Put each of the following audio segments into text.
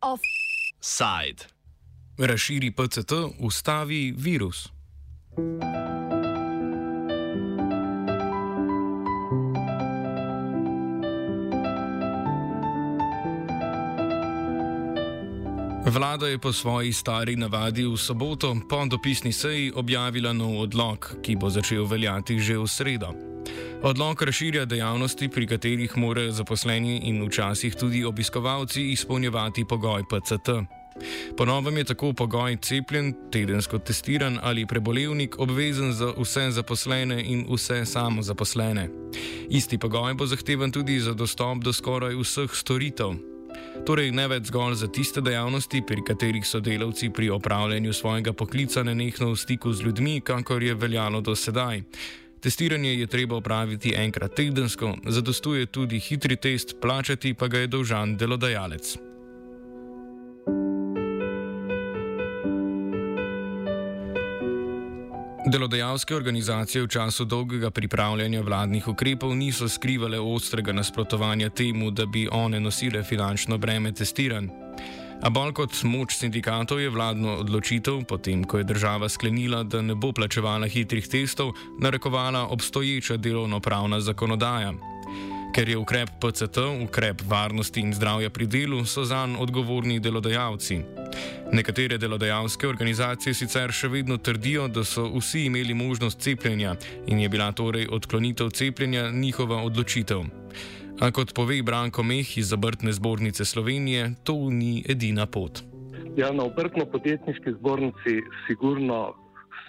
Offside. Razširi PCT, ustavi virus. Vlada je po svoji stari navadi v soboto po dopisni seji objavila nov odlog, ki bo začel veljati že v sredo. Odlog razširja dejavnosti, pri katerih morajo zaposleni in včasih tudi obiskovalci izpolnjevati pogoj PCT. Ponovem je tako pogoj cepljen, tedensko testiran ali prebolevnik obvezen za vse zaposlene in vse samozaposlene. Isti pogoj bo zahteven tudi za dostop do skoraj vseh storitev, Torej, ne več zgolj za tiste dejavnosti, pri katerih so delavci pri opravljanju svojega poklica nenehno v stiku z ljudmi, kakor je veljalo do sedaj. Testiranje je treba opraviti enkrat tedensko, zadostuje tudi hitri test, plačati pa ga je dolžan delodajalec. Delodajalske organizacije v času dolgega pripravljanja vladnih ukrepov niso skrivale ostrega nasprotovanja temu, da bi one nosile finančno breme testiranj. A bolj kot moč sindikatov je vladno odločitev, potem ko je država sklenila, da ne bo plačevala hitrih testov, narekovala obstoječa delovno-pravna zakonodaja. Ker je ukrep PCT, ukrep varnosti in zdravja pri delu, so zanj odgovorni delodajalci. Nekatere delodajalske organizacije sicer še vedno trdijo, da so vsi imeli možnost cepljenja in je bila torej odklonitev cepljenja njihova odločitev. A kot pove Branko Meh iz Zabrtne zbornice Slovenije, to ni edina pot. Ja, na obrtno-podjetniški zbornici sigurno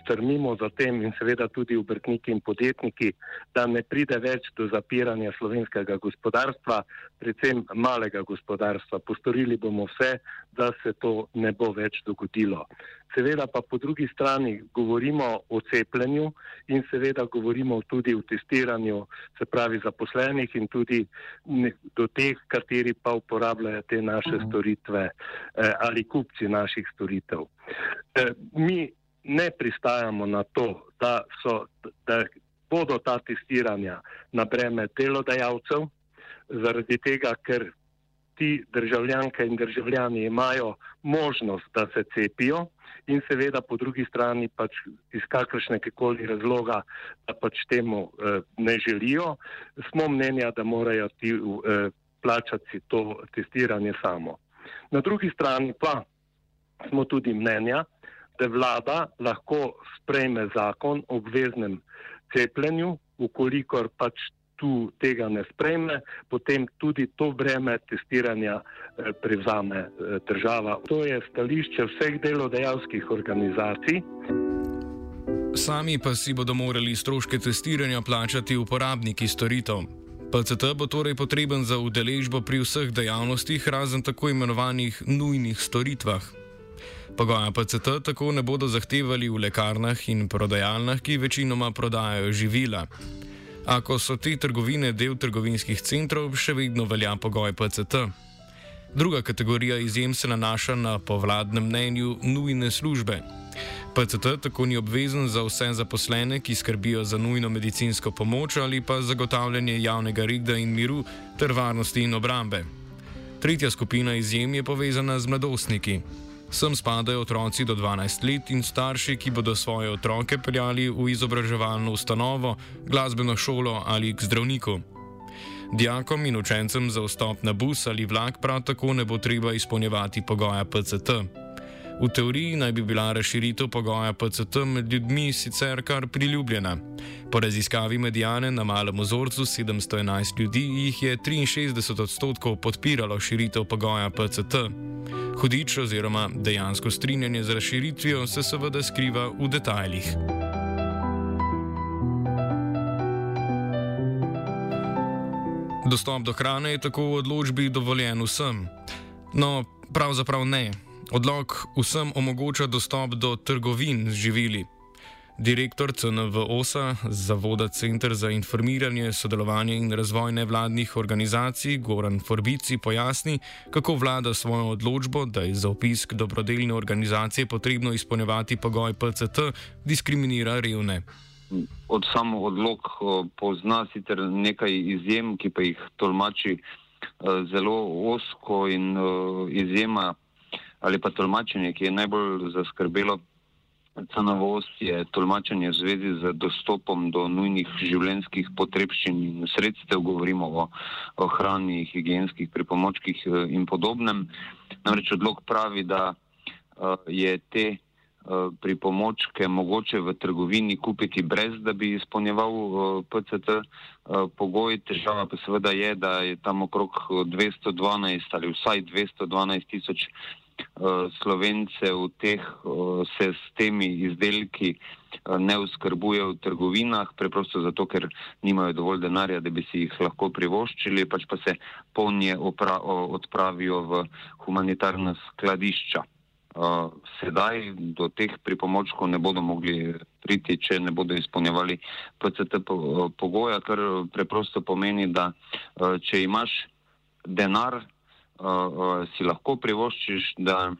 strmimo za tem in seveda tudi obrtniki in podjetniki, da ne pride več do zapiranja slovenskega gospodarstva, predvsem malega gospodarstva. Postorili bomo vse, da se to ne bo več dogodilo. Seveda pa po drugi strani govorimo o cepljenju in seveda govorimo tudi o testiranju, se pravi zaposlenih in tudi do teh, kateri pa uporabljajo te naše mhm. storitve eh, ali kupci naših storitev. Eh, mi ne pristajamo na to, da, so, da bodo ta testiranja na breme delodajalcev, zaradi tega, ker ti državljanke in državljani imajo možnost, da se cepijo in seveda po drugi strani pač iz kakršnega koli razloga, da pač temu eh, ne želijo, smo mnenja, da morajo ti eh, plačati to testiranje samo. Na drugi strani pa smo tudi mnenja, da vlada lahko sprejme zakon o obveznem cepljenju, ukolikor pač tu tega ne sprejme, potem tudi to breme testiranja eh, prevzame eh, država. To je stališče vseh delodajalskih organizacij. Sami pa si bodo morali stroške testiranja plačati uporabniki storitev. PCT bo torej potreben za udeležbo pri vseh dejavnostih, razen tako imenovanih nujnih storitvah. Pogoja PCT tako ne bodo zahtevali v lekarnah in prodajalnah, ki večinoma prodajajo živila. Ako so te trgovine del trgovinskih centrov, še vedno velja pogoj PCT. Druga kategorija izjem se nanaša na po vladnem mnenju nujne službe. PCT tako ni obvezen za vse zaposlene, ki skrbijo za nujno medicinsko pomoč ali pa zagotavljanje javnega reda in miru ter varnosti in obrambe. Tretja skupina izjem je povezana z mladostniki. Sem spadajo otroci do 12 let in starši, ki bodo svoje otroke peljali v izobraževalno ustanovo, glasbeno šolo ali k zdravniku. Dijakom in učencem za vstop na bus ali vlak prav tako ne bo treba izpolnjevati pogoja PCT. V teoriji naj bi bila razširitev pogoja PCT med ljudmi sicer kar priljubljena. Po raziskavi medijane na malem ozorcu 711 ljudi jih je 63 odstotkov podpiralo širitev pogoja PCT. Hudič oziroma dejansko strinjanje z razširitvijo se seveda skriva v detajlih. Dostop do hrane je tako v odločbi dovoljen vsem. No, pravzaprav ne. Odlog vsem omogoča dostop do trgovin z živili. Direktor CNVOSA, Zavoda Centr za informiranje, sodelovanje in razvoj nevladnih organizacij Goran Forbici pojasni, kako vlada svojo odločbo, da je za opisk dobrodelne organizacije potrebno izpolnjevati pogoj PCT, diskriminira revne. Od samo odlog pozna sicer nekaj izjem, ki pa jih tolmači eh, zelo osko in eh, izjema ali pa tolmačenje, ki je najbolj zaskrbelo Ta novost je tolmačenje v zvezi z dostopom do nujnih življenjskih potrebščin in sredstev, govorimo o, o hrani, higijenskih pripomočkih eh, in podobnem. Namreč odlog pravi, da uh, je te uh, pripomočke mogoče v trgovini kupiti brez, da bi izpolnjeval uh, PCT uh, pogoj. Težava pa seveda je, da je tam okrog 212 ali vsaj 212 tisoč Slovencev teh eh, se s temi izdelki eh, ne uskrbuje v trgovinah, preprosto zato, ker nimajo dovolj denarja, da bi si jih lahko privoščili, pač pa se polnje odpravijo v humanitarna skladišča. Sedaj do teh pripomočkov ne bodo mogli priti, če ne bodo izpolnjevali PCT pogoja, kar preprosto pomeni, da če imaš denar, uh, si lahko privoščiš, da uh,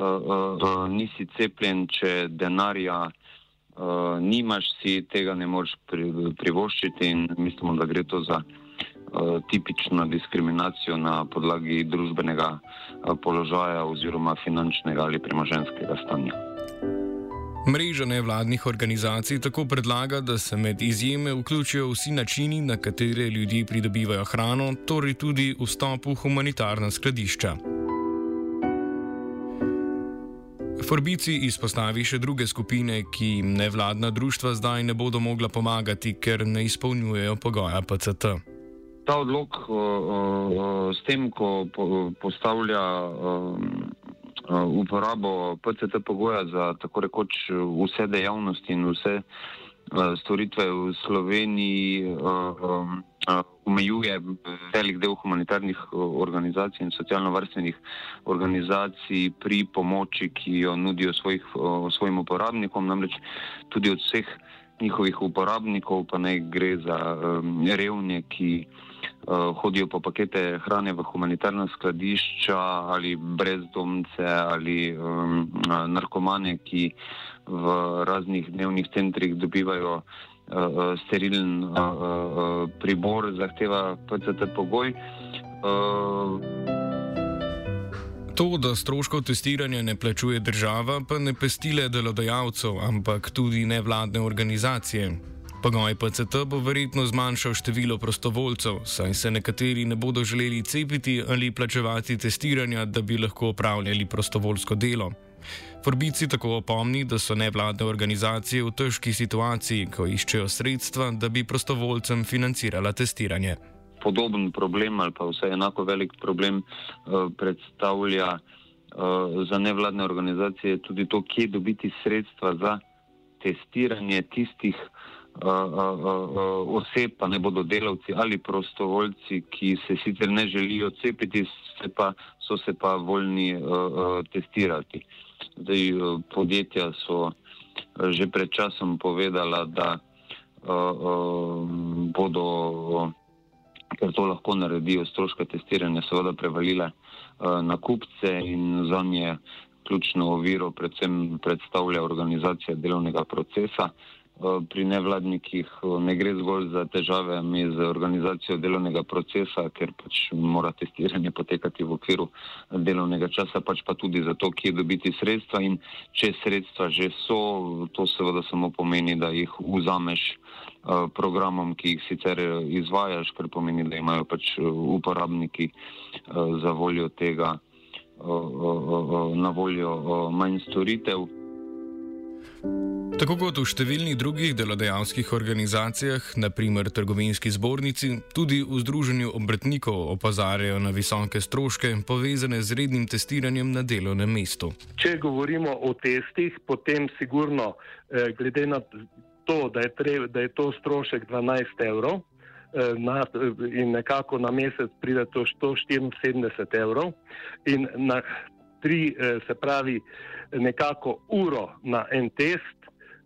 uh, nisi cepljen, če denarja uh, nimaš, si tega ne moreš pri, privoščiti mislimo, da gre to za uh, tipično diskriminacijo na podlagi družbenega uh, položaja oziroma finančnega ali premoženskega stanja. Mreža nevladnih organizacij tako predlaga, da se med izjeme vključijo vsi načini, na katere ljudje pridobivajo hrano, torej tudi vstop v humanitarna skladišča. Forbici izpostavi še druge skupine, ki jim nevladna društva zdaj ne bodo mogla pomagati, ker ne izpolnjujejo pogoja PCT. Ta odlog uh, uh, s tem, ko po, postavlja uporabo PCT pogoja za tako rekoč vse dejavnosti in vse uh, storitve v Sloveniji omejuje velik del humanitarnih organizacij in socialno-varstvenih organizacij pri pomoči, ki jo nudijo svojih, svojim uporabnikom, namreč tudi od vseh njihovih uporabnikov, pa naj gre za revne, ki hodijo po pakete hrane v humanitarna skladišča ali brezdomce ali um, narkomane, ki v raznih dnevnih centrih dobivajo uh, sterilen uh, uh, pribor, zahteva PCT pogoj. Uh, To, da stroškov testiranja ne plačuje država, pa ne pesti le delodajalcev, ampak tudi nevladne organizacije. Pogoj PCT bo verjetno zmanjšal število prostovoljcev, saj se nekateri ne bodo želeli cepiti ali plačevati testiranja, da bi lahko opravljali prostovoljsko delo. Forbici tako opomni, da so nevladne organizacije v težki situaciji, ko iščejo sredstva, da bi prostovoljcem financirala testiranje podoben problem ali pa vse enako velik problem uh, predstavlja uh, za nevladne organizacije tudi to, kje dobiti sredstva za testiranje tistih uh, oseb, pa ne bodo delavci ali prostovoljci, ki se sicer ne želijo cepiti, se pa, so se pa voljni testirati. Zdaj, podjetja so že pred časom povedala, da bodo ker to lahko naredijo stroške testiranja, seveda prevalile uh, na kupce in za nje ključno oviro predvsem predstavlja organizacija delovnega procesa. Pri nevladnikih uh, ne gre zgolj za težave z organizacijo delovnega procesa, ker pač mora testiranje potekati v okviru delovnega časa, pač pa tudi za to, kje dobiti sredstva in če sredstva že so, to seveda samo pomeni, da jih vzameš Eh, programom, ki jih sicer eh, izvajaš, kar pomeni, da imajo pač eh, uporabniki za voljo tega na voljo manj storitev. Tako kot v številnih drugih delodajalskih organizacijah, naprimer trgovinski zbornici, tudi v Združenju obratnikov opozarjajo na visoke stroške povezane z rednim testiranjem na delovnem mestu. Če govorimo o testih, potem sigurno, glede na to, da je, treba, da je to strošek 12 evrov eh, na, in nekako na mesec pride to 174 evrov in na tri, eh, se pravi, nekako uro na en test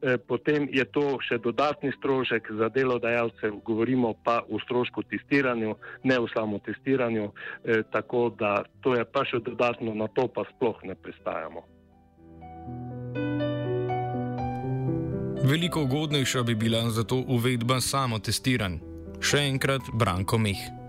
eh, potem je to še dodatni strošek za delodajalce, govorimo pa o strošku testiranju, ne o samo testiranju, eh, tako da to je pa še dodatno, na to pa sploh ne pristajamo. Veliko ugodnejša bi bila zato uvedba samotestiranj. Še enkrat, Branko Mih.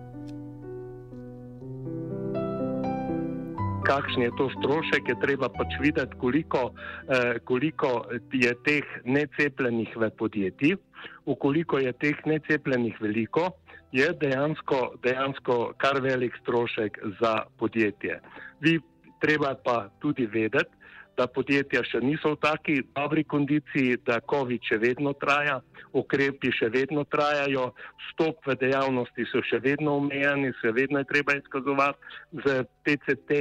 Kakšen je to strošek, je treba pač videti, koliko, eh, koliko je teh necepljenih v podjetjih. Ukoliko je teh necepljenih veliko, je dejansko, dejansko kar velik strošek za podjetje. Vi treba pa tudi vedeti, da podjetja še niso v taki dobri kondiciji, da COVID še vedno traja, ukrepi še vedno trajajo, vstop v dejavnosti so še vedno omejeni, še vedno je treba izkazovati z PCT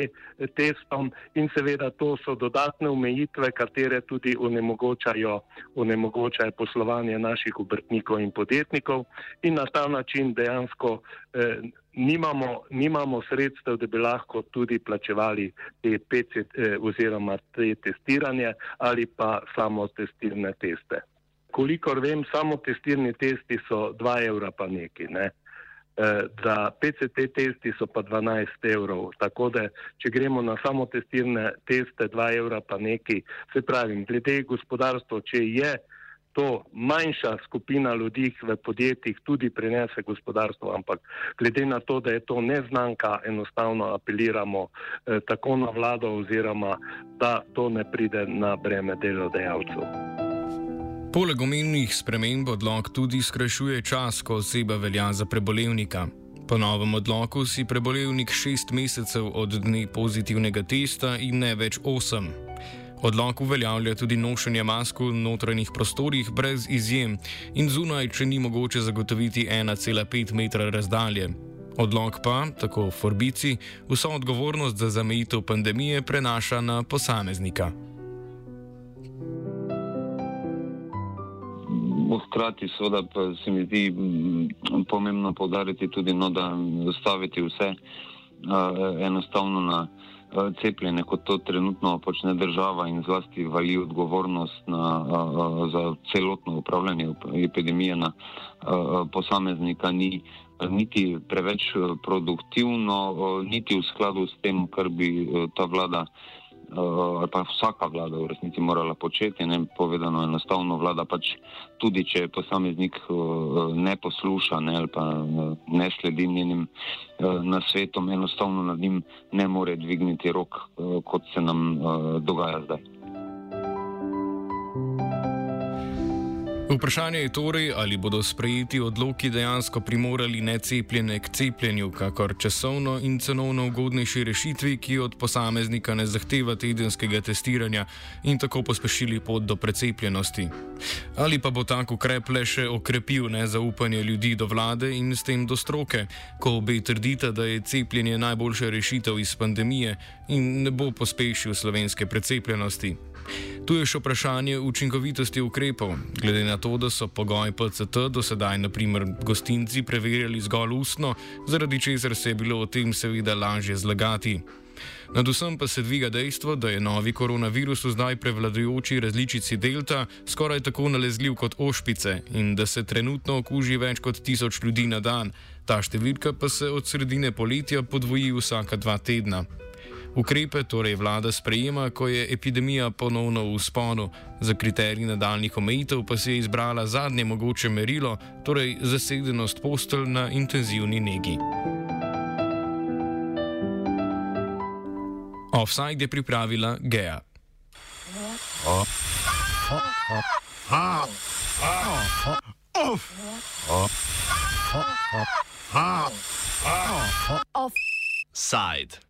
testom in seveda to so dodatne omejitve, katere tudi onemogočajo, onemogočajo poslovanje naših obrtnikov in podjetnikov in na ta način dejansko eh, nimamo, nimamo sredstev, da bi lahko tudi plačevali te PC eh, oziroma te testiranje ali pa samo testirne teste. Kolikor vem, samo testirni testi so 2 evra pa neki, ne? Eh, da PCT testi so pa 12 evrov, tako da če gremo na samo testirne teste 2 evra pa neki, se pravim, glede gospodarstva, če je to manjša skupina ljudi v podjetjih tudi prinese gospodarstvo, ampak glede na to, da je to neznanka, enostavno apeliramo eh, tako na vlado oziroma da to ne pride na breme delodajalcev. Poleg omenjenih sprememb odlog tudi skrajšuje čas, ko oseba velja za prebolevnika. Po novem odloku si prebolevnik šest mesecev od dne pozitivnega testa in ne več osem. Odlog uveljavlja tudi nošenje mask v notranjih prostorih brez izjem in zunaj, če ni mogoče zagotoviti 1,5 metra razdalje. Odlog pa, tako Forbici, vso odgovornost za zamejitev pandemije prenaša na posameznika. Hkrati seveda pa se mi zdi pomembno povdariti tudi, no, da staviti vse uh, enostavno na. Eh, cepljenje, kot to trenutno počne država in zlasti vali odgovornost na, za celotno upravljanje epidemije na posameznika, ni niti preveč eh, produktivno, niti v skladu s tem, kar bi eh, ta vlada ali pa vsaka vlada v resnici morala početi. Ne povedano enostavno, vlada pač tudi, če posameznik uh, ne posluša ne, ali pa uh, ne sledi njenim nasvetom, enostavno nad njim ne more dvigniti rok, kot se nam dogaja zdaj. Vprašanje je torej, ali bodo sprejeti odloki dejansko primorali necepljene k cepljenju, kakor časovno in cenovno ugodnejši rešitvi, ki od posameznika ne zahteva tedenskega testiranja in tako pospešili pot do precepljenosti. Ali pa bo tak ukrep le še okrepil nezaupanje ljudi do vlade in s tem do stroke, ko obe trdita, da je cepljenje najboljša rešitev iz pandemije in ne bo pospešil slovenske precepljenosti. Tu je še vprašanje učinkovitosti ukrepov, glede na to, da so pogoji PCT do sedaj, naprimer, gostinci preverjali zgolj ustno, zaradi česar se je bilo o tem seveda lažje zlagati. Nad vsem pa se dviga dejstvo, da je novi koronavirus v zdaj prevladujoči različici delta skoraj tako nalezljiv kot ošpice in da se trenutno okuži več kot tisoč ljudi na dan, ta številka pa se od sredine poletja podvoji vsaka dva tedna. Ukrepe torej vlada sprejema, ko je epidemija ponovno v sponu. Za kriterij nadaljnih omejitev pa se je izbrala zadnje mogoče merilo, torej zasedenost postelj na intenzivni negi. Offside je pripravila Gea. Offside.